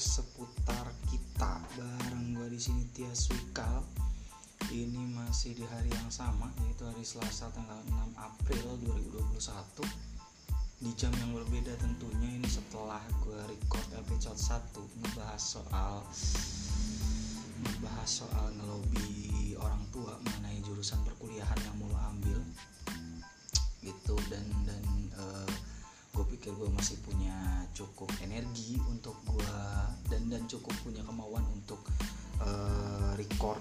podcast seputar kita bareng gue di sini Tias Wikal. Ini masih di hari yang sama yaitu hari Selasa tanggal 6 April 2021 di jam yang berbeda tentunya ini setelah gue record episode 1 ngebahas soal ngebahas soal ngelobi orang tua mengenai jurusan perkuliahan yang mau ambil gitu dan dan uh, gue pikir gue masih punya cukup energi untuk gue dan dan cukup punya kemauan untuk uh, record.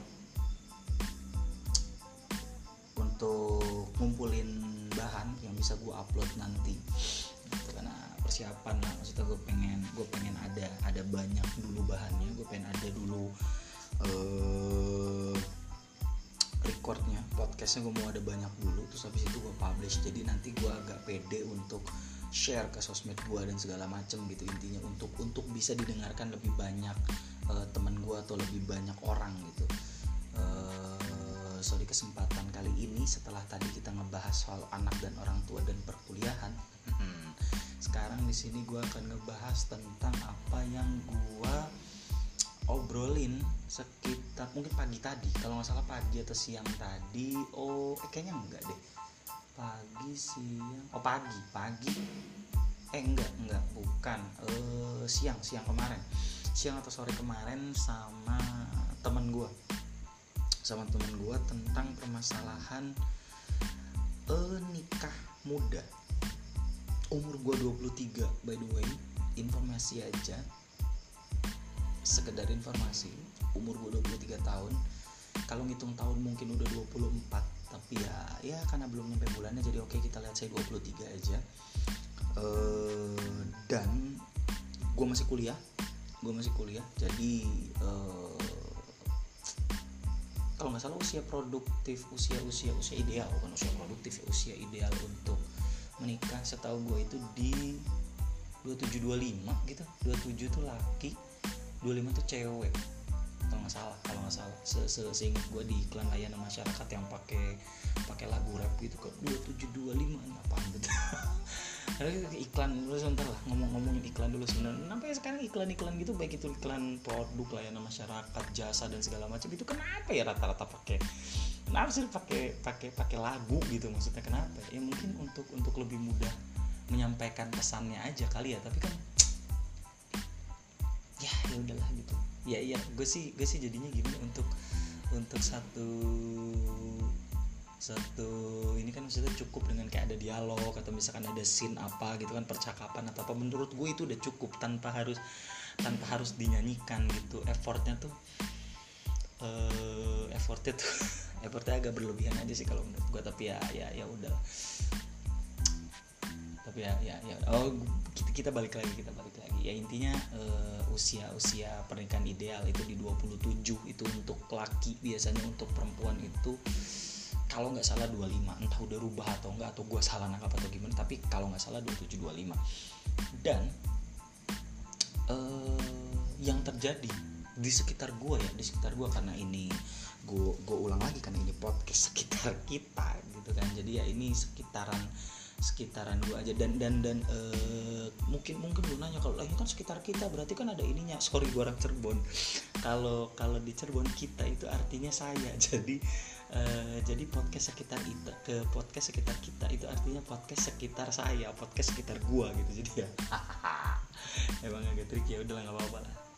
Untuk ngumpulin bahan yang bisa gue upload nanti. Gitu, karena persiapan lah. Maksudnya gue pengen gue pengen ada ada banyak dulu bahannya. Gue pengen ada dulu uh, recordnya. Podcastnya gue mau ada banyak dulu. Terus habis itu gue publish. Jadi nanti gue agak pede untuk share ke sosmed gue dan segala macem gitu intinya untuk untuk bisa didengarkan lebih banyak uh, teman gue atau lebih banyak orang gitu. Uh, so di kesempatan kali ini setelah tadi kita ngebahas soal anak dan orang tua dan perkuliahan. Hmm, sekarang di sini gue akan ngebahas tentang apa yang gue obrolin sekitar mungkin pagi tadi kalau nggak salah pagi atau siang tadi. Oh eh, kayaknya enggak deh pagi siang. Oh pagi pagi. Eh enggak enggak bukan. Eh siang siang kemarin. Siang atau sore kemarin sama temen gue sama temen gue tentang permasalahan eh nikah muda. Umur gue 23 by the way informasi aja. Sekedar informasi umur gue 23 tahun. Kalau ngitung tahun mungkin udah 24 tapi ya ya karena belum nyampe bulannya jadi oke kita lihat saya 23 aja. Uh, dan gue masih kuliah gue masih kuliah jadi uh, kalau nggak salah usia produktif usia usia usia ideal bukan usia produktif usia ideal untuk menikah setahu gue itu di 2725 gitu. 27 tuh laki 25 tuh cewek nggak salah kalau nggak salah. Se -se seingat gue di iklan layanan masyarakat yang pakai pakai lagu rap gitu ke dua tujuh dua lima apaan gitu iklan dulu sebentar lah ngomong-ngomongin iklan dulu sebenarnya. Sampai sekarang iklan-iklan gitu baik itu iklan produk layanan masyarakat jasa dan segala macam itu kenapa ya rata-rata pakai kenapa sih pakai pakai pakai lagu gitu? Maksudnya kenapa? Ya mungkin untuk untuk lebih mudah menyampaikan pesannya aja kali ya tapi kan ya ya udahlah gitu. Ya iya gue sih gue sih jadinya gini untuk untuk satu satu ini kan maksudnya cukup dengan kayak ada dialog atau misalkan ada scene apa gitu kan percakapan atau apa menurut gue itu udah cukup tanpa harus tanpa harus dinyanyikan gitu. Effortnya tuh uh, effortnya tuh effortnya agak berlebihan aja sih kalau menurut gue tapi ya ya ya udah. Tapi ya ya ya oh kita, kita balik lagi kita balik ya intinya uh, usia usia pernikahan ideal itu di 27 itu untuk laki biasanya untuk perempuan itu kalau nggak salah 25 entah udah rubah atau enggak atau gue salah nangkap atau gimana tapi kalau nggak salah 27 25 dan uh, yang terjadi di sekitar gue ya di sekitar gue karena ini gue gue ulang lagi karena ini podcast sekitar kita gitu kan. Jadi ya ini sekitaran sekitaran gue aja. Dan dan dan uh, mungkin mungkin lu nanya kalau lagi kan sekitar kita berarti kan ada ininya. Sorry gue orang Cirebon. Kalau kalau di Cirebon kita itu artinya saya. Jadi uh, jadi podcast sekitar itu ke podcast sekitar kita itu artinya podcast sekitar saya podcast sekitar gue gitu. Jadi ya emang agak trik ya udah nggak apa-apa lah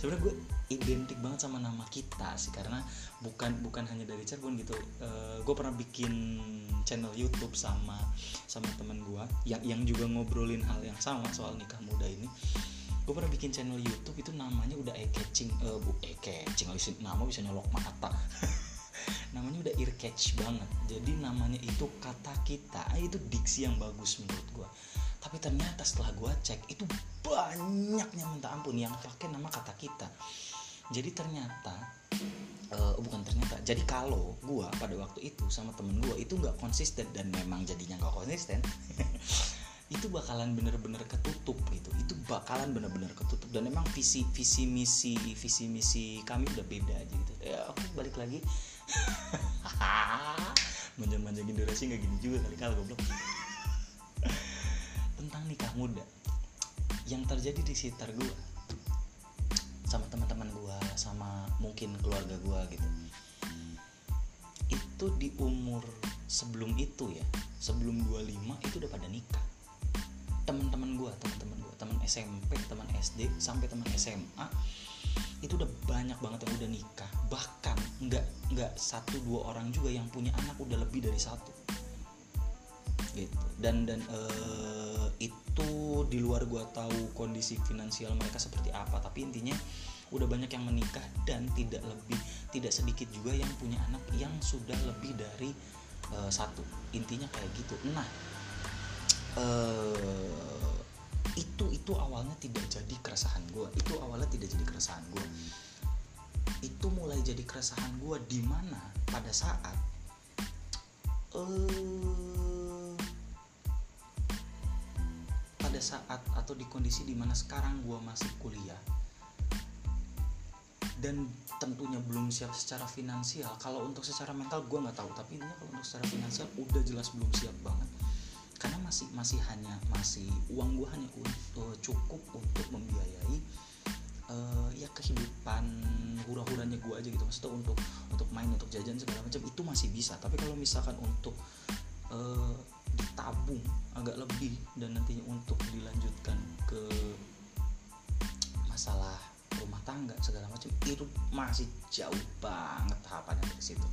sebenarnya gue identik banget sama nama kita sih karena bukan bukan hanya dari Cirebon gitu. Uh, gue pernah bikin channel YouTube sama sama teman gue yang yang juga ngobrolin hal yang sama soal nikah muda ini. Gue pernah bikin channel YouTube itu namanya udah eye catching uh, bu eye catching nama bisa nyolok mata. Namanya udah ear catch banget. Jadi namanya itu kata kita itu diksi yang bagus menurut gue tapi ternyata setelah gue cek itu banyaknya minta ampun yang pakai nama kata kita. Jadi ternyata uh, bukan ternyata jadi kalau gue pada waktu itu sama temen gue itu nggak konsisten dan memang jadinya nggak konsisten itu bakalan bener-bener ketutup gitu. Itu bakalan bener-bener ketutup dan memang visi visi misi visi misi kami udah beda aja gitu. Ya oke balik lagi. Manjang-manjangin durasi nggak gini juga kali kalau goblok tentang nikah muda. Yang terjadi di sekitar gue sama teman-teman gue sama mungkin keluarga gue gitu. Itu di umur sebelum itu ya sebelum 25 itu udah pada nikah. Teman-teman gue teman-teman gue teman SMP teman SD sampai teman SMA itu udah banyak banget yang udah nikah. Bahkan nggak nggak satu dua orang juga yang punya anak udah lebih dari satu. Gitu. Dan dan uh, itu di luar gue tahu kondisi finansial mereka seperti apa tapi intinya udah banyak yang menikah dan tidak lebih tidak sedikit juga yang punya anak yang sudah lebih dari uh, satu. Intinya kayak gitu. Nah uh, itu itu awalnya tidak jadi keresahan gue itu awalnya tidak jadi keresahan gue itu mulai jadi keresahan gue di mana pada saat uh, pada saat atau di kondisi di mana sekarang gue masih kuliah dan tentunya belum siap secara finansial. Kalau untuk secara mental gue nggak tahu. Tapi ini kalau untuk secara finansial udah jelas belum siap banget. Karena masih masih hanya masih uang gue hanya uh, cukup untuk membiayai uh, ya kehidupan hura-huranya gue aja gitu. Maksudnya untuk untuk main untuk jajan segala macam itu masih bisa. Tapi kalau misalkan untuk uh, ditabung agak lebih dan nantinya untuk dilanjutkan ke masalah rumah tangga segala macam itu masih jauh banget tahapannya dari situ.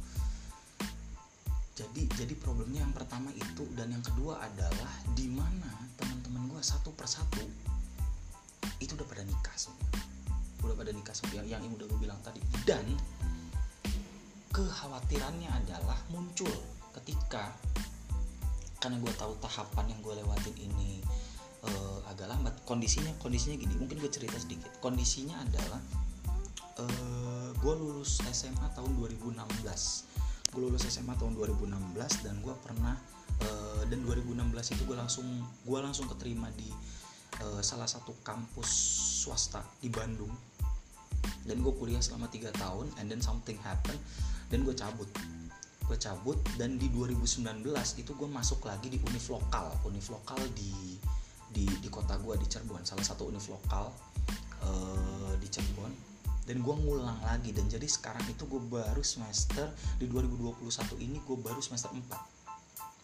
Jadi jadi problemnya yang pertama itu dan yang kedua adalah di mana teman-teman gue satu persatu itu udah pada nikah semua. Udah pada nikah semua yang, yang udah gue bilang tadi. Dan kekhawatirannya adalah muncul ketika karena gue tahu tahapan yang gue lewatin ini uh, agak lambat. Kondisinya kondisinya gini mungkin gue cerita sedikit. Kondisinya adalah uh, gue lulus SMA tahun 2016 gue lulus SMA tahun 2016 dan gue pernah uh, dan 2016 itu gue langsung gue langsung keterima di uh, salah satu kampus swasta di Bandung. Dan gue kuliah selama tiga tahun and then something happen dan gue cabut gue cabut dan di 2019 itu gue masuk lagi di univ lokal. Univ lokal di di di kota gue di Cirebon. Salah satu univ lokal uh, di Cirebon. Dan gue ngulang lagi. Dan jadi sekarang itu gue baru semester di 2021 ini gue baru semester 4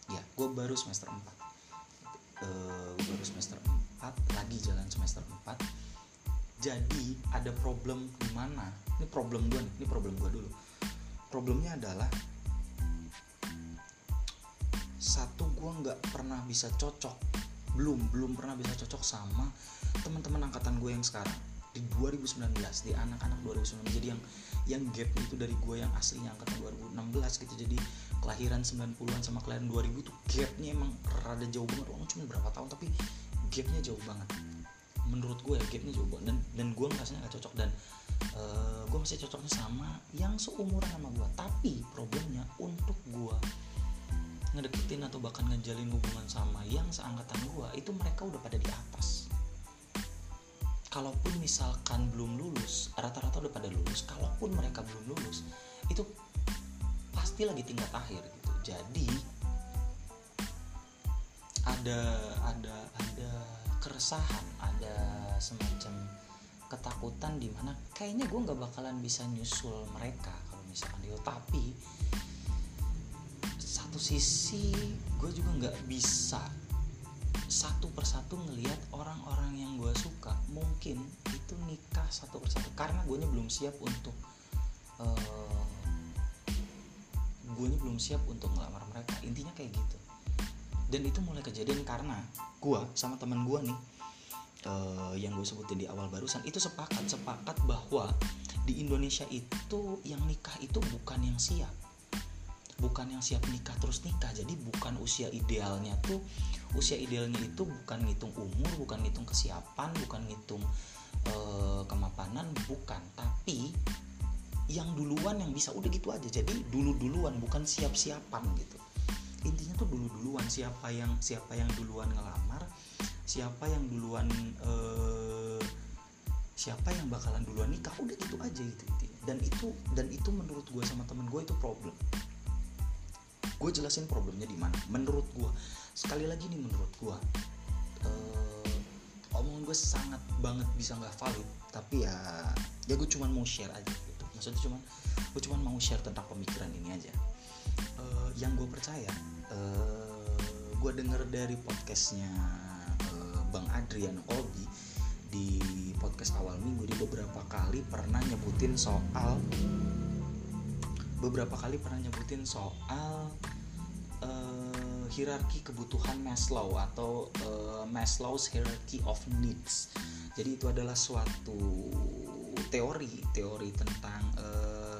ya gue baru semester 4 uh, gue baru semester 4 lagi jalan semester 4 jadi ada problem di mana? Ini problem gue nih ini problem gue dulu. Problemnya adalah satu gue nggak pernah bisa cocok. Belum belum pernah bisa cocok sama teman-teman angkatan gue yang sekarang. Di 2019 di anak-anak 2019 jadi yang yang gap itu dari gue yang aslinya angkatan 2016 gitu. Jadi kelahiran 90-an sama kelahiran 2000 tuh gapnya emang rada jauh banget. Orang cuma berapa tahun tapi gapnya jauh banget. Menurut gue ya gapnya jauh banget. Dan dan gue ngerasanya gak cocok. Dan uh, gue masih cocoknya sama yang seumuran sama gue tapi problemnya untuk gue ngedeketin atau bahkan ngejalin hubungan sama yang seangkatan gue itu mereka udah pada di atas. Kalaupun misalkan belum lulus rata-rata udah pada lulus kalaupun mereka belum lulus itu pasti lagi tingkat akhir gitu. Jadi ada ada ada keresahan ada semacam ketakutan di mana kayaknya gue nggak bakalan bisa nyusul mereka kalau misalkan itu. Tapi satu sisi gue juga nggak bisa satu persatu ngelihat orang-orang yang gue suka. Mungkin itu nikah satu persatu karena gue belum siap untuk uh, eh, gue belum siap untuk ngelamar mereka. Intinya kayak gitu. Dan itu mulai kejadian karena gue sama teman gue nih uh, yang gue sebutin di awal barusan itu sepakat sepakat bahwa di Indonesia itu yang nikah itu bukan yang siap bukan yang siap nikah terus nikah. Jadi bukan usia idealnya tuh usia idealnya itu bukan ngitung umur bukan ngitung kesiapan bukan ngitung uh, kemapanan bukan. Tapi yang duluan yang bisa udah gitu aja. Jadi dulu duluan bukan siap siapan gitu. Intinya tuh dulu duluan siapa yang siapa yang duluan ngelamar siapa yang duluan uh, siapa yang bakalan duluan nikah udah gitu aja gitu intinya. Dan itu dan itu menurut gue sama temen gue itu problem gue jelasin problemnya di mana. Menurut gue sekali lagi nih menurut gue uh, omong gue sangat banget bisa nggak valid tapi ya ya gue cuman mau share aja gitu. Maksudnya cuman gue cuman mau share tentang pemikiran ini aja. Uh, yang gue percaya uh, gue denger dari podcastnya uh, bang Adrian Olgi di podcast awal minggu di beberapa kali pernah nyebutin soal beberapa kali pernah nyebutin soal hierarki kebutuhan Maslow atau uh, Maslow's hierarchy of needs. Jadi itu adalah suatu teori, teori tentang uh,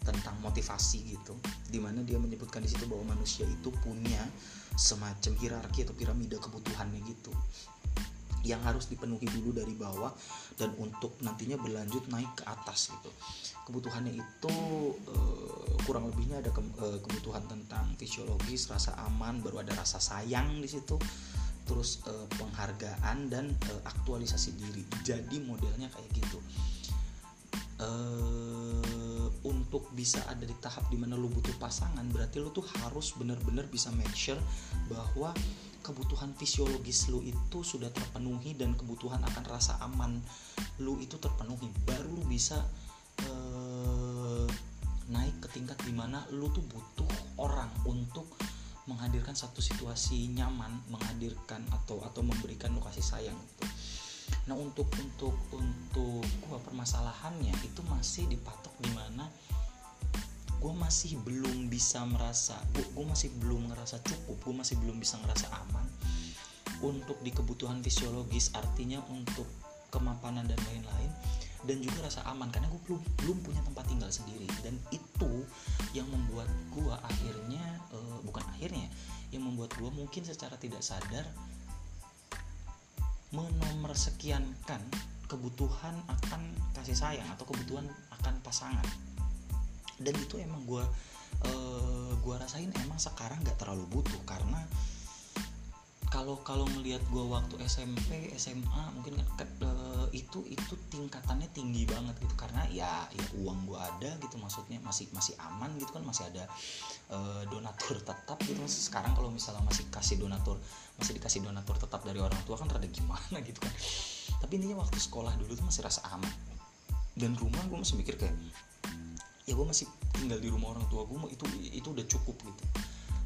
tentang motivasi gitu, di mana dia menyebutkan di situ bahwa manusia itu punya semacam hierarki atau piramida kebutuhannya gitu. Yang harus dipenuhi dulu dari bawah dan untuk nantinya berlanjut naik ke atas gitu. Kebutuhannya itu uh, kurang lebihnya ada ke, uh, kebutuhan tentang fisiologis rasa aman baru ada rasa sayang di situ terus uh, penghargaan dan uh, aktualisasi diri. Jadi modelnya kayak gitu. Uh, untuk bisa ada di tahap di mana lu butuh pasangan berarti lu tuh harus bener-bener bisa make sure bahwa kebutuhan fisiologis lu itu sudah terpenuhi dan kebutuhan akan rasa aman lu itu terpenuhi. Baru lu bisa naik ke tingkat di mana lu tuh butuh orang untuk menghadirkan satu situasi nyaman menghadirkan atau atau memberikan lu kasih sayang gitu. Nah untuk untuk untuk gua permasalahannya itu masih dipatok di mana gue masih belum bisa merasa gue masih belum ngerasa cukup gue masih belum bisa ngerasa aman untuk di kebutuhan fisiologis artinya untuk kemapanan dan lain-lain dan juga rasa aman karena gue belum belum punya tempat tinggal sendiri. Dan itu yang membuat gue akhirnya uh, bukan akhirnya yang membuat gue mungkin secara tidak sadar menomersekiankan kebutuhan akan kasih sayang atau kebutuhan akan pasangan. Dan itu emang gue uh, gue rasain emang sekarang nggak terlalu butuh karena kalau kalau melihat gue waktu SMP SMA mungkin ke, uh, itu itu tingkatannya tinggi banget gitu. Karena ya ya uang gue ada gitu maksudnya. Masih masih aman gitu kan masih ada uh, donatur tetap gitu. Sekarang kalau misalnya masih kasih donatur masih dikasih donatur tetap dari orang tua kan rada gimana gitu kan. Tapi intinya waktu sekolah dulu tuh masih rasa aman. Dan rumah gue masih mikir kayak ya gue masih tinggal di rumah orang tua gue itu itu udah cukup gitu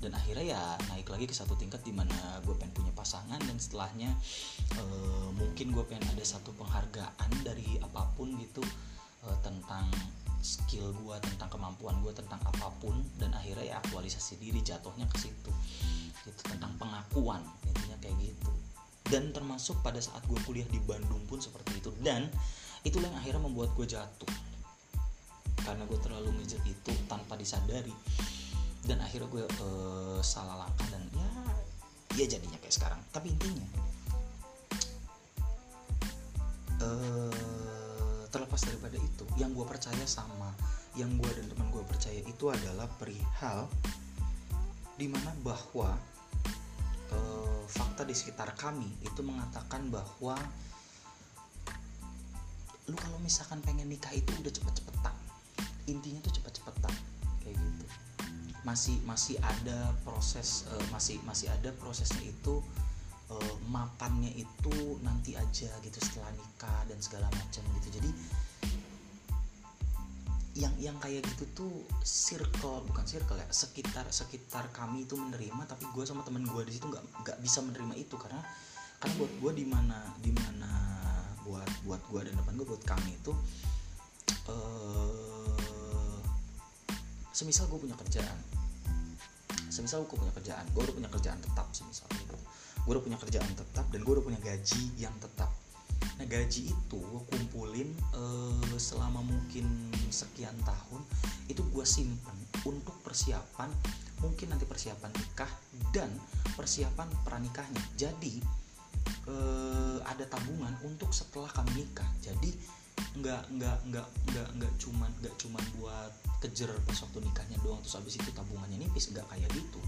dan akhirnya ya naik lagi ke satu tingkat di mana gue pengen punya pasangan dan setelahnya e, mungkin gue pengen ada satu penghargaan dari apa pun gitu e, tentang skill gue tentang kemampuan gue tentang apa pun. Dan akhirnya ya aktualisasi diri jatuhnya ke situ gitu tentang pengakuan intinya kayak gitu. Dan termasuk pada saat gue kuliah di Bandung pun seperti itu. Dan itulah yang akhirnya membuat gue jatuh. Karena gue terlalu ngejar itu tanpa disadari dan akhirnya gue uh, salah langkah dan ya ya jadinya kayak sekarang. Tapi intinya uh, terlepas daripada itu yang gue percaya sama yang gue dan teman gue percaya itu adalah perihal di mana bahwa uh, fakta di sekitar kami itu mengatakan bahwa lu kalau misalkan pengen nikah itu udah cepet-cepetan. Intinya tuh cepet-cepetan masih masih ada proses uh, masih masih ada prosesnya itu uh, mapannya itu nanti aja gitu setelah nikah dan segala macam gitu. Jadi yang yang kayak gitu tuh circle bukan circle ya sekitar sekitar kami itu menerima tapi gue sama temen gue di situ nggak nggak bisa menerima itu karena karena buat gue di mana di mana buat buat gue dan teman gue buat kami itu uh, semisal gue punya kerjaan. Semisal gue punya kerjaan gue udah punya kerjaan tetap semisal gitu. Gue udah punya kerjaan tetap dan gue udah punya gaji yang tetap. Nah gaji itu gue kumpulin uh, selama mungkin sekian tahun itu gue simpan untuk persiapan mungkin nanti persiapan nikah dan persiapan pranikahnya jadi uh, ada tabungan untuk setelah kami nikah. Jadi nggak nggak nggak nggak nggak cuman nggak cuman buat kejer pas waktu nikahnya doang terus habis itu tabungannya nipis nggak kayak gitu.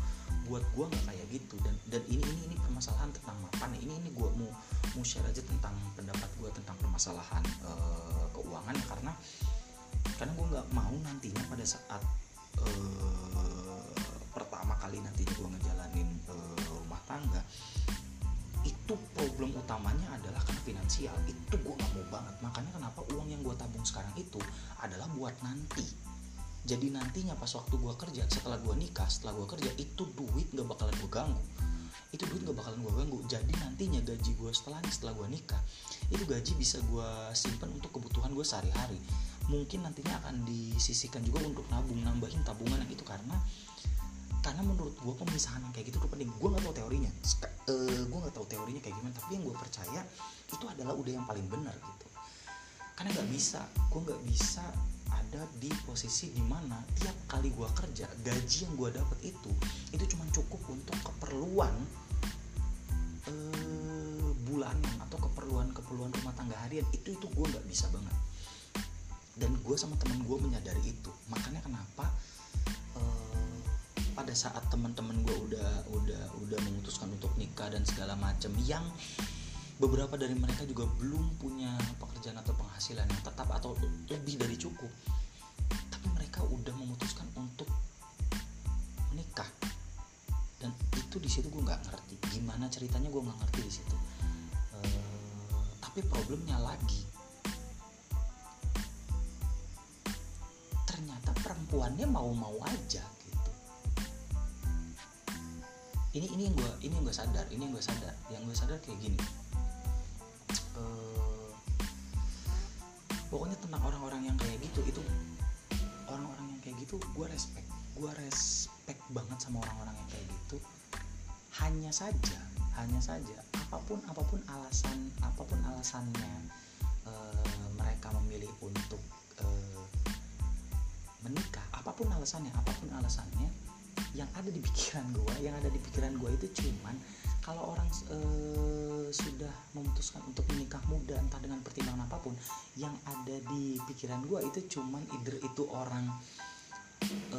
Buat gue nggak kayak gitu. Dan dan ini ini ini permasalahan tentang mapan. Ini ini gue mau mau share aja tentang pendapat gue tentang permasalahan uh, keuangan. Karena karena gue nggak mau nantinya pada saat uh, pertama kali nantinya gue ngejalanin uh, rumah tangga itu problem utamanya adalah karena finansial. Itu gue nggak mau banget. Makanya kenapa uang yang gue tabung sekarang itu adalah buat nanti jadi nantinya pas waktu gue kerja setelah gue nikah setelah gue kerja itu duit gak bakalan gue ganggu. Itu duit gak bakalan gue ganggu. Jadi nantinya gaji gue setelah setelah gue nikah itu gaji bisa gue simpan untuk kebutuhan gue sehari-hari. Mungkin nantinya akan disisihkan juga untuk nabung nambahin tabungan yang itu karena karena menurut gue pemisahan yang kayak gitu tuh penting. Gue nggak tahu teorinya. Uh, gue nggak tahu teorinya kayak gimana tapi yang gue percaya itu adalah udah yang paling benar gitu. Karena nggak bisa gue nggak bisa ada di posisi di mana tiap kali gue kerja gaji yang gue dapat itu itu cuma cukup untuk keperluan uh, bulanan atau keperluan keperluan rumah tangga harian. Itu itu gue nggak bisa banget. Dan gue sama temen gue menyadari itu. Makanya kenapa pada saat teman-teman gue udah udah udah memutuskan untuk nikah dan segala macam yang beberapa dari mereka juga belum punya pekerjaan atau penghasilan yang tetap atau lebih dari cukup. Tapi mereka udah memutuskan untuk menikah. Dan itu di situ gue nggak ngerti. Gimana ceritanya gue nggak ngerti di situ. E, tapi problemnya lagi. Ternyata perempuannya mau-mau aja ini ini yang gue ini yang gue sadar ini yang gue sadar. Yang gue sadar kayak gini pokoknya tentang orang-orang yang kayak gitu itu orang-orang yang kayak gitu gue respect gue respect banget sama orang-orang yang kayak gitu. Hanya saja hanya saja apa pun apa pun alasan apa pun alasannya uh, mereka memilih untuk uh, menikah apa pun alasannya apa pun alasannya yang ada di pikiran gue yang ada di pikiran gue itu cuman kalau orang e, sudah memutuskan untuk menikah muda entah dengan pertimbangan apa pun yang ada di pikiran gue itu cuman either itu orang e,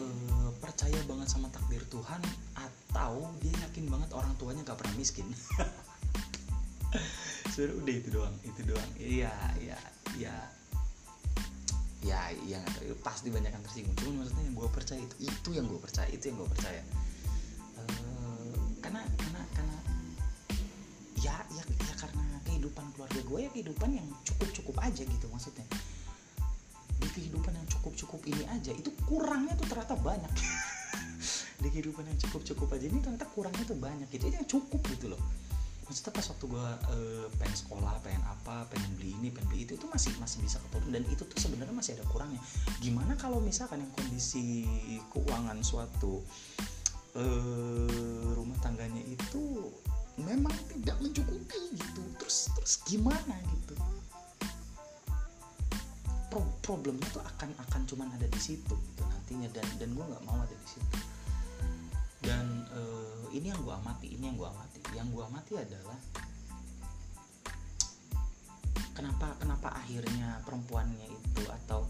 percaya banget sama takdir Tuhan atau dia yakin banget orang tuanya gak pernah miskin. Sudah udah itu doang itu doang. Iya iya iya. Ya yang pasti banyak yang tersinggung. Cuma maksudnya yang gue percaya itu itu yang gue percaya itu yang gue percaya. Karena karena kehidupan keluarga gue ya kehidupan yang cukup cukup aja gitu maksudnya. Di kehidupan yang cukup cukup ini aja itu kurangnya tuh ternyata banyak. Di kehidupan yang cukup cukup aja ini ternyata kurangnya tuh banyak gitu. Itu yang cukup gitu loh. Maksudnya pas waktu gue uh, pengen sekolah pengen apa pengen beli ini pengen beli itu itu masih masih bisa keturun dan itu tuh sebenarnya masih ada kurangnya. Gimana kalau misalkan yang kondisi keuangan suatu uh, rumah tangganya itu memang tidak mencukupi gitu. Terus terus gimana gitu? Pro problemnya tuh akan akan cuman ada di situ gitu nantinya. Dan dan gue nggak mau ada di situ. Dan uh, ini yang gue amati ini yang gue amati. Yang gue amati adalah kenapa kenapa akhirnya perempuannya itu atau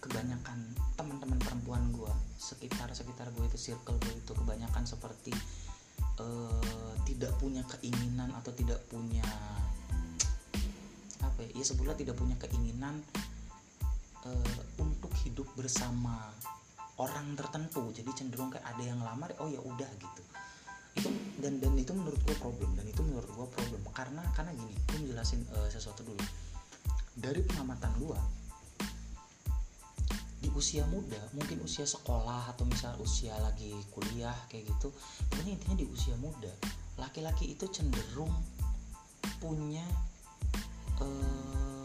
kebanyakan teman-teman perempuan gue sekitar sekitar gue itu circle gue itu kebanyakan seperti uh, tidak punya keinginan atau tidak punya apa ya, ya sebetulnya tidak punya keinginan uh, untuk hidup bersama orang tertentu. Jadi cenderung kayak ada yang lamar oh ya udah gitu. Itu dan dan itu menurut gue problem dan itu menurut gue problem. Karena karena gini gue menjelasin uh, sesuatu dulu. Dari pengamatan gue usia muda mungkin usia sekolah atau misal usia lagi kuliah kayak gitu pokoknya intinya di usia muda laki-laki itu cenderung punya uh,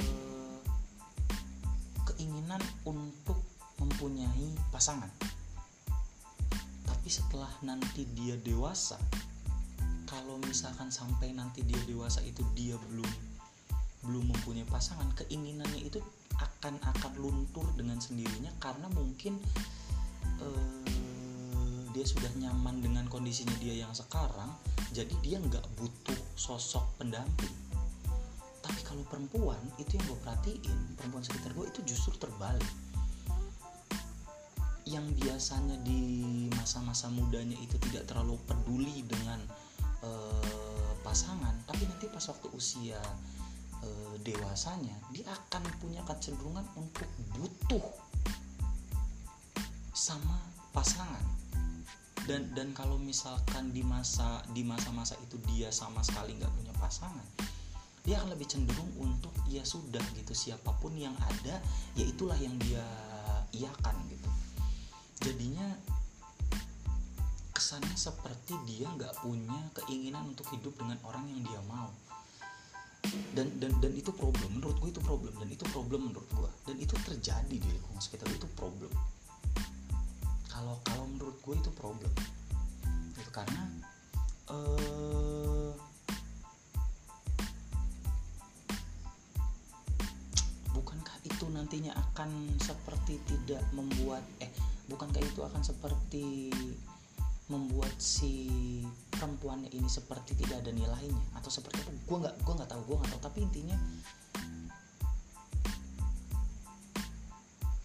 keinginan untuk mempunyai pasangan. Tapi setelah nanti dia dewasa kalau misalkan sampai nanti dia dewasa itu dia belum belum mempunyai pasangan keinginannya itu akan akan luntur dengan sendirinya karena mungkin eh, dia sudah nyaman dengan kondisinya dia yang sekarang jadi dia nggak butuh sosok pendamping. Tapi kalau perempuan itu yang gue perhatiin perempuan sekitar gue itu justru terbalik. Yang biasanya di masa-masa mudanya itu tidak terlalu peduli dengan uh, pasangan tapi nanti pas waktu usia uh, dewasanya dia akan punya kecenderungan untuk butuh sama pasangan. Dan dan kalau misalkan di masa di masa-masa itu dia sama sekali nggak punya pasangan dia akan lebih cenderung untuk ya sudah gitu siapa pun yang ada ya itulah yang dia iakan gitu. Jadinya kesannya seperti dia nggak punya keinginan untuk hidup dengan orang yang dia mau dan dan dan itu problem. Menurut gue itu problem. Dan itu problem menurut gue dan itu terjadi di lingkungan sekitar itu problem. Kalau kalau menurut gue itu problem. Itu karena uh, bukankah itu nantinya akan seperti tidak membuat eh bukankah itu akan seperti membuat si perempuannya ini seperti tidak ada nilainya atau seperti apa gue nggak gue nggak tahu gue nggak tahu. Tapi intinya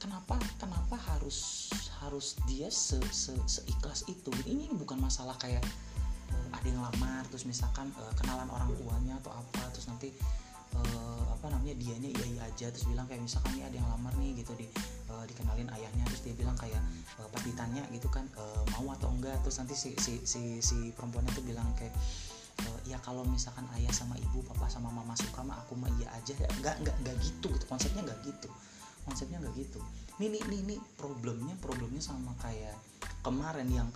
kenapa kenapa harus harus dia se, se, seikhlas itu? Ini bukan masalah kayak uh, ada yang lamar terus misalkan uh, kenalan orang tuanya atau apa terus nanti uh, apa namanya dianya iya iya aja terus bilang kayak misalkan nih ada yang lamar nih gitu di uh, dikenalin ayahnya terus dia bilang kayak uh, pas ditanya gitu kan uh, mau atau enggak terus nanti si si si, si perempuannya tuh bilang kayak ya kalau misalkan ayah sama ibu papa sama mama suka mah aku mah iya aja ya enggak enggak enggak gitu gitu konsepnya enggak gitu konsepnya enggak gitu. Ini ini ini problemnya problemnya sama kayak kemarin yang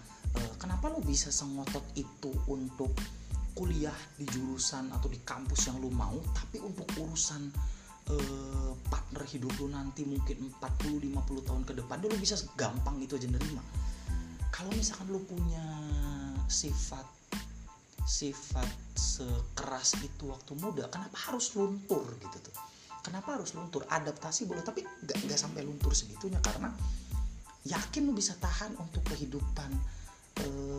kenapa lu bisa sengotot itu untuk kuliah di jurusan atau di kampus yang lu mau tapi untuk urusan uh, partner hidup lu nanti mungkin 40-50 tahun ke depan lu bisa gampang itu aja nerima. Kalau misalkan lu punya sifat sifat sekeras itu waktu muda kenapa harus luntur gitu tuh? Kenapa harus luntur? Adaptasi boleh tapi gak, gak sampai luntur segitunya karena yakin lu bisa tahan untuk kehidupan uh,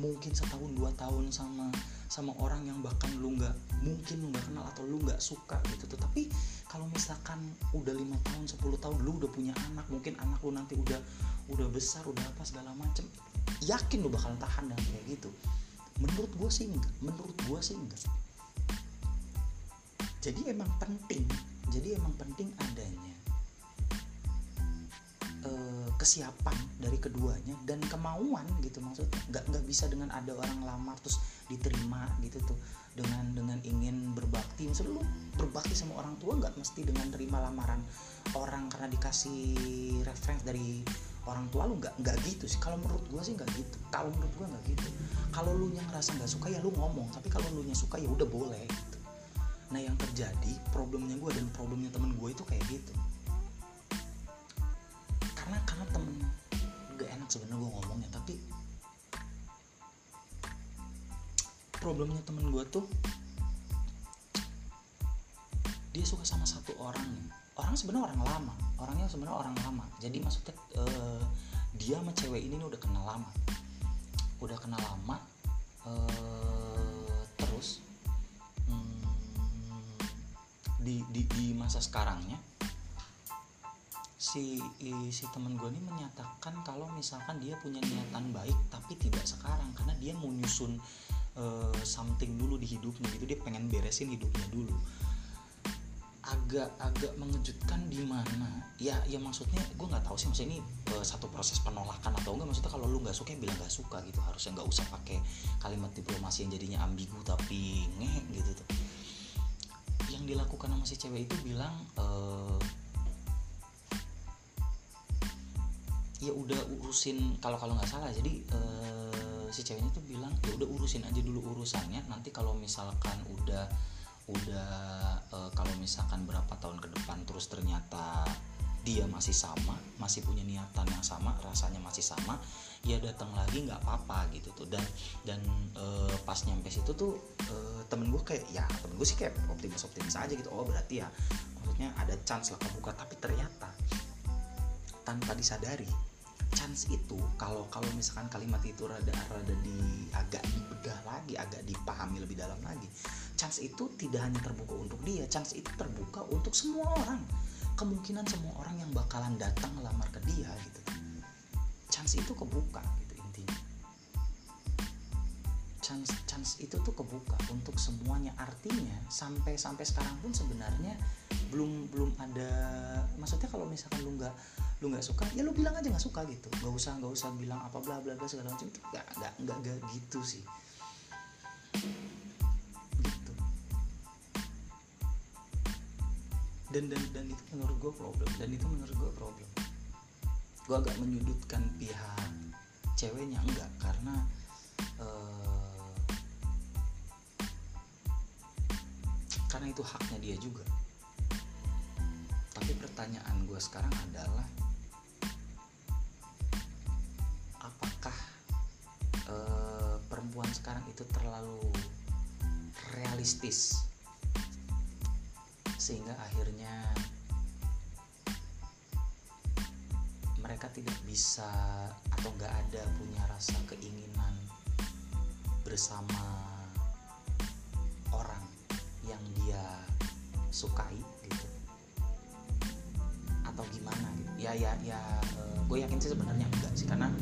mungkin setahun dua tahun sama sama orang yang bahkan lu nggak mungkin lu nggak kenal atau lu nggak suka gitu. Tuh tapi kalau misalkan udah lima tahun 10 tahun lu udah punya anak mungkin anak lu nanti udah udah besar udah apa segala macem yakin lu bakal tahan dan kayak gitu. Menurut gue sih enggak menurut gue sih enggak. Jadi emang penting jadi emang penting adanya uh, kesiapan dari keduanya dan kemauan gitu. Maksudnya nggak nggak bisa dengan ada orang lamar terus diterima gitu tuh. Dengan dengan ingin berbakti. Misalnya lu berbakti sama orang tua nggak mesti dengan terima lamaran orang karena dikasih referensi dari orang tua lu? Nggak nggak gitu sih. Kalau menurut gua sih nggak gitu. Kalau menurut gua nggak gitu. Kalau lu yang ngerasa nggak suka ya lu ngomong. Tapi kalau lu yang suka ya udah boleh gitu. Nah yang terjadi problemnya gue dan problemnya temen gue itu kayak gitu karena temen gak enak sebenarnya gue ngomongnya tapi problemnya temen gue tuh dia suka sama satu orang. Orang sebenarnya orang lama orangnya sebenarnya orang lama. Jadi maksudnya uh, dia sama cewek ini nih udah kenal lama. Udah kenal lama uh, terus hmm, di, di di masa sekarangnya si si teman gue ini menyatakan kalau misalkan dia punya niatan baik tapi tidak sekarang. Karena dia mau nyusun uh, something dulu di hidupnya gitu. Dia pengen beresin hidupnya dulu. Agak-agak mengejutkan di mana? Ya ya maksudnya gue nggak tahu sih maksudnya ini uh, satu proses penolakan atau enggak. Maksudnya kalau lu nggak suka ya bilang nggak suka gitu. Harusnya nggak usah pakai kalimat diplomasi yang jadinya ambigu tapi ngeh gitu tuh. Yang dilakukan sama si cewek itu bilang uh, ya udah urusin kalau kalau nggak salah jadi uh, si ceweknya tuh bilang ya udah urusin aja dulu urusannya nanti kalau misalkan udah udah uh, kalau misalkan berapa tahun ke depan terus ternyata dia masih sama masih punya niatan yang sama rasanya masih sama ya datang lagi nggak apa-apa gitu tuh. Dan dan uh, pas nyampe situ tuh uh, temen gue kayak ya temen gue sih kayak optimis optimis aja gitu oh berarti ya maksudnya ada chance lah kebuka tapi ternyata tanpa disadari chance itu kalau kalau misalkan kalimat itu rada rada di agak dibedah lagi agak dipahami lebih dalam lagi chance itu tidak hanya terbuka untuk dia chance itu terbuka untuk semua orang. Kemungkinan semua orang yang bakalan datang ngelamar ke dia gitu. Chance itu kebuka gitu intinya. Chance chance itu tuh kebuka untuk semuanya. Artinya sampai sampai sekarang pun sebenarnya belum belum ada maksudnya kalau misalkan lu nggak lu nggak suka? Ya lu bilang aja nggak suka gitu. Nggak usah nggak usah bilang apa bla bla bla segala macam. Itu nggak nggak nggak gitu sih. Gitu. Dan dan dan itu menurut gue problem. Dan itu menurut gue problem. Gue agak menyudutkan pihak ceweknya enggak karena uh, karena itu haknya dia juga. Tapi pertanyaan gue sekarang adalah perempuan sekarang itu terlalu realistis. Sehingga akhirnya mereka tidak bisa atau nggak ada punya rasa keinginan bersama orang yang dia sukai gitu. Atau gimana gitu. Ya ya ya uh, gue yakin sih sebenarnya enggak sih karena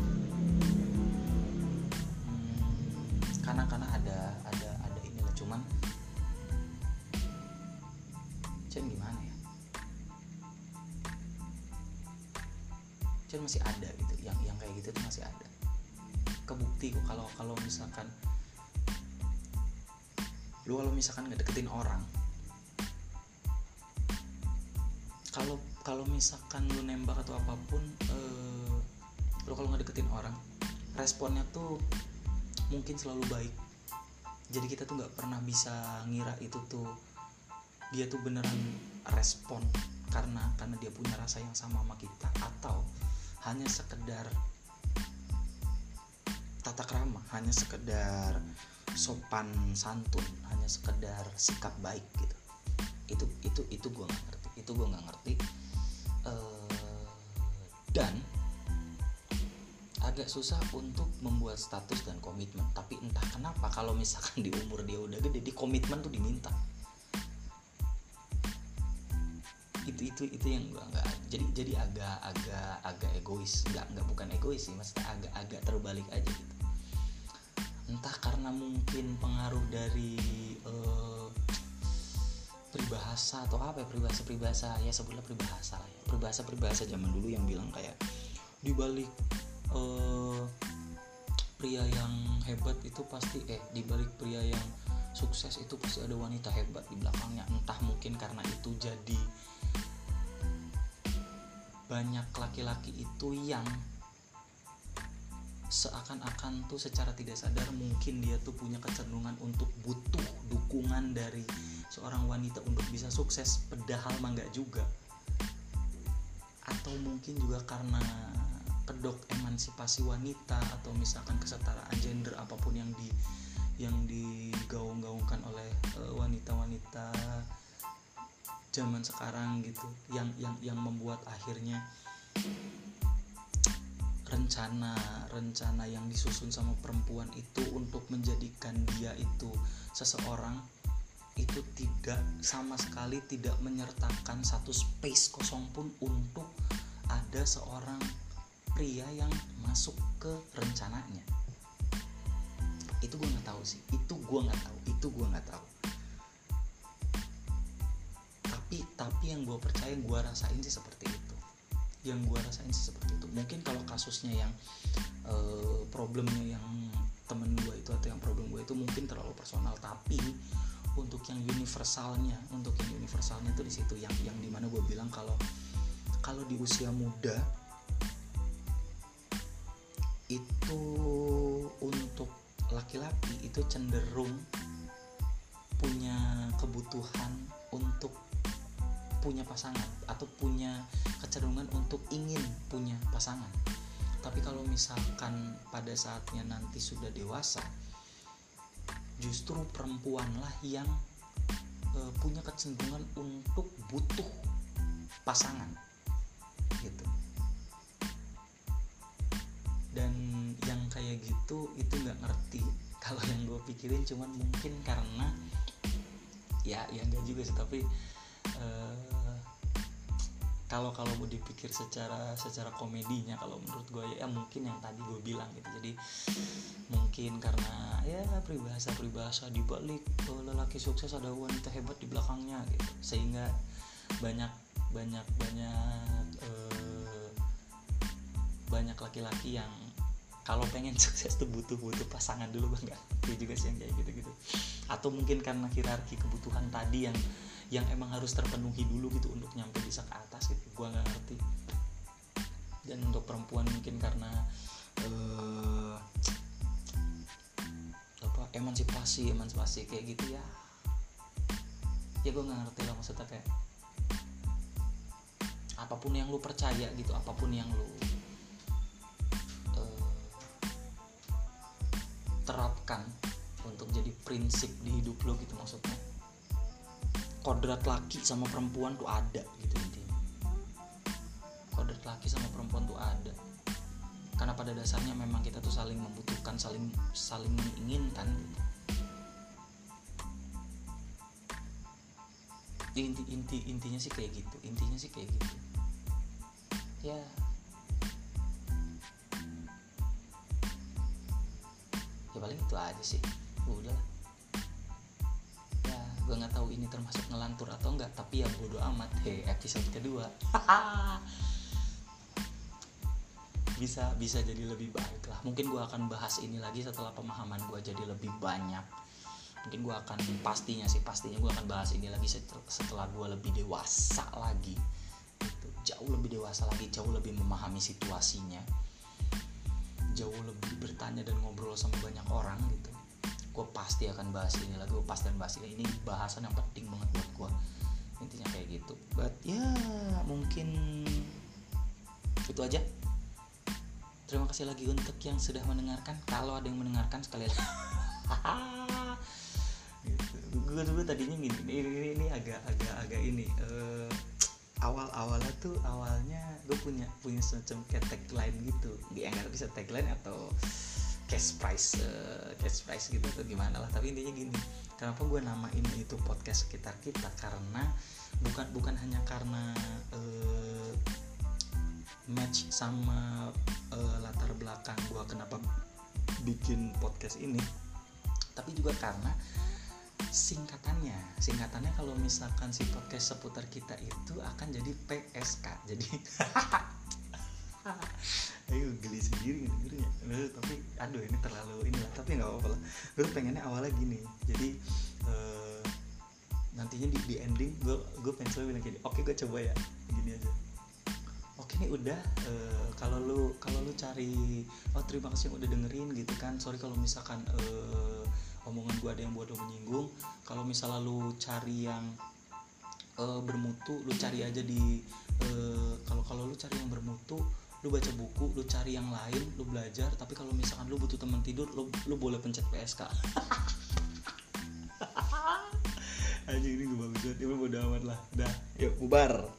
karena karena ada ada ada inilah. Cuman Cen gimana ya? Cen masih ada gitu. Yang yang kayak gitu tuh masih ada. Kebukti kok kalau kalau misalkan lu kalau misalkan deketin orang kalau kalau misalkan lu nembak atau apa pun eh, lu kalau nggak deketin orang responnya tuh mungkin selalu baik. Jadi kita tuh nggak pernah bisa ngira itu tuh dia tuh beneran respon karena karena dia punya rasa yang sama sama kita atau hanya sekedar tata krama hanya sekedar sopan santun hanya sekedar sikap baik gitu. Itu itu itu gue nggak ngerti. Itu gue nggak ngerti. Uh, dan agak susah untuk membuat status dan komitmen. Tapi entah kenapa kalau misalkan di umur dia udah gede di komitmen tuh diminta. Itu itu itu yang gua nggak jadi jadi agak agak agak egois. Nggak nggak bukan egois sih maksudnya agak agak terbalik aja gitu. Entah karena mungkin pengaruh dari uh, peribahasa atau apa ya peribahasa peribahasa ya sebutlah peribahasa lah ya. Peribahasa peribahasa zaman dulu yang bilang kayak dibalik uh, pria yang hebat itu pasti eh dibalik pria yang sukses itu pasti ada wanita hebat di belakangnya. Entah mungkin karena itu jadi banyak laki-laki itu yang seakan-akan tuh secara tidak sadar mungkin dia tuh punya kecenderungan untuk butuh dukungan dari seorang wanita untuk bisa sukses padahal mah nggak juga. Atau mungkin juga karena kedok emansipasi wanita atau misalkan kesetaraan gender apa pun yang di yang digaung-gaungkan oleh uh, wanita-wanita zaman sekarang gitu yang yang yang membuat akhirnya rencana rencana yang disusun sama perempuan itu untuk menjadikan dia itu seseorang itu tidak sama sekali tidak menyertakan satu space kosong pun untuk ada seorang pria yang masuk ke rencananya. Itu gue nggak tahu sih. Itu gue nggak tahu. Itu gue nggak tahu. Tapi tapi yang gue percaya gue rasain sih seperti itu. Yang gue rasain sih seperti itu. Mungkin kalau kasusnya yang uh, problemnya yang temen gue itu atau yang problem gue itu mungkin terlalu personal. Tapi untuk yang universalnya untuk yang universalnya tuh di situ. Yang yang di mana gue bilang kalau kalau di usia muda itu untuk laki-laki itu cenderung punya kebutuhan untuk punya pasangan atau punya kecenderungan untuk ingin punya pasangan. Tapi kalau misalkan pada saatnya nanti sudah dewasa, justru perempuanlah yang e, punya kecenderungan untuk butuh pasangan, gitu itu nggak ngerti. Kalau yang gue pikirin cuman mungkin karena ya ya enggak juga sih tapi uh, kalau kalau mau dipikir secara secara komedinya kalau menurut gue ya, ya mungkin yang tadi gue bilang gitu jadi mungkin karena ya peribahasa peribahasa dibalik oh, lelaki sukses ada wanita hebat di belakangnya gitu sehingga banyak banyak banyak uh, banyak laki-laki yang kalau pengen sukses tuh butuh butuh pasangan dulu bang. Itu juga sih yang kayak gitu gitu atau mungkin karena hierarki kebutuhan tadi yang yang emang harus terpenuhi dulu gitu untuk nyampe bisa ke atas gitu. Gue nggak ngerti. Dan untuk perempuan mungkin karena uh, apa emansipasi emansipasi kayak gitu ya. Ya gue nggak ngerti lah maksudnya kayak apa pun yang lu percaya gitu apa pun yang lu terapkan untuk jadi prinsip di hidup lo gitu maksudnya. Kodrat laki sama perempuan tuh ada gitu intinya. Kodrat laki sama perempuan tuh ada. Karena pada dasarnya memang kita tuh saling membutuhkan saling saling menginginkan gitu. inti inti intinya sih kayak gitu intinya sih kayak gitu. Ya ya paling itu aja sih. Udah ya gue nggak tahu ini termasuk ngelantur atau enggak tapi ya bodo amat. He episode kedua. Bisa bisa jadi lebih baik lah. Mungkin gue akan bahas ini lagi setelah pemahaman gue jadi lebih banyak. Mungkin gue akan pastinya sih pastinya gue akan bahas ini lagi setelah gue lebih dewasa lagi. Gitu. jauh lebih dewasa lagi jauh lebih memahami situasinya jauh lebih bertanya dan ngobrol sama banyak orang gitu. Gue pasti akan bahas ini lagi gue pasti akan bahas ini. Ini bahasan yang penting banget buat gue intinya kayak gitu. But ya mungkin itu aja. Terima kasih lagi untuk yang sudah mendengarkan. Kalau ada yang mendengarkan sekali lagi gitu. gue tadinya gini ini, ini, ini agak agak agak ini uh, awal awalnya tuh awalnya gue punya punya semacam kayak tagline gitu. Nggak bisa tagline atau cash price uh, cash price gitu atau gimana lah. Tapi intinya gini kenapa gue namain itu podcast sekitar kita? Karena bukan bukan hanya karena uh, match sama uh, latar belakang gue kenapa bikin podcast ini tapi juga karena singkatannya. Singkatannya kalau misalkan si podcast seputar kita itu akan jadi PSK jadi ayo geli sendiri dengernya tapi aduh ini terlalu inilah tapi nggak apa-apa lah. Gue pengennya awalnya gini. Jadi uh, nantinya di, di ending gue gue pengen bilang gini oke gue coba ya. Gini aja. Oke nih udah uh, kalau lu kalau lu cari oh terima kasih yang udah dengerin gitu kan. Sorry kalau misalkan uh, omongan gue ada yang lo menyinggung. Kalau misalnya lu cari yang uh, bermutu lu cari aja di kalau uh, kalau lu cari yang bermutu lu baca buku lu cari yang lain lu belajar. Tapi kalau misalkan lu butuh teman tidur lu lu boleh pencet PSK aja ini gue bagus banget. Ya bodo amat lah. Dah yuk bubar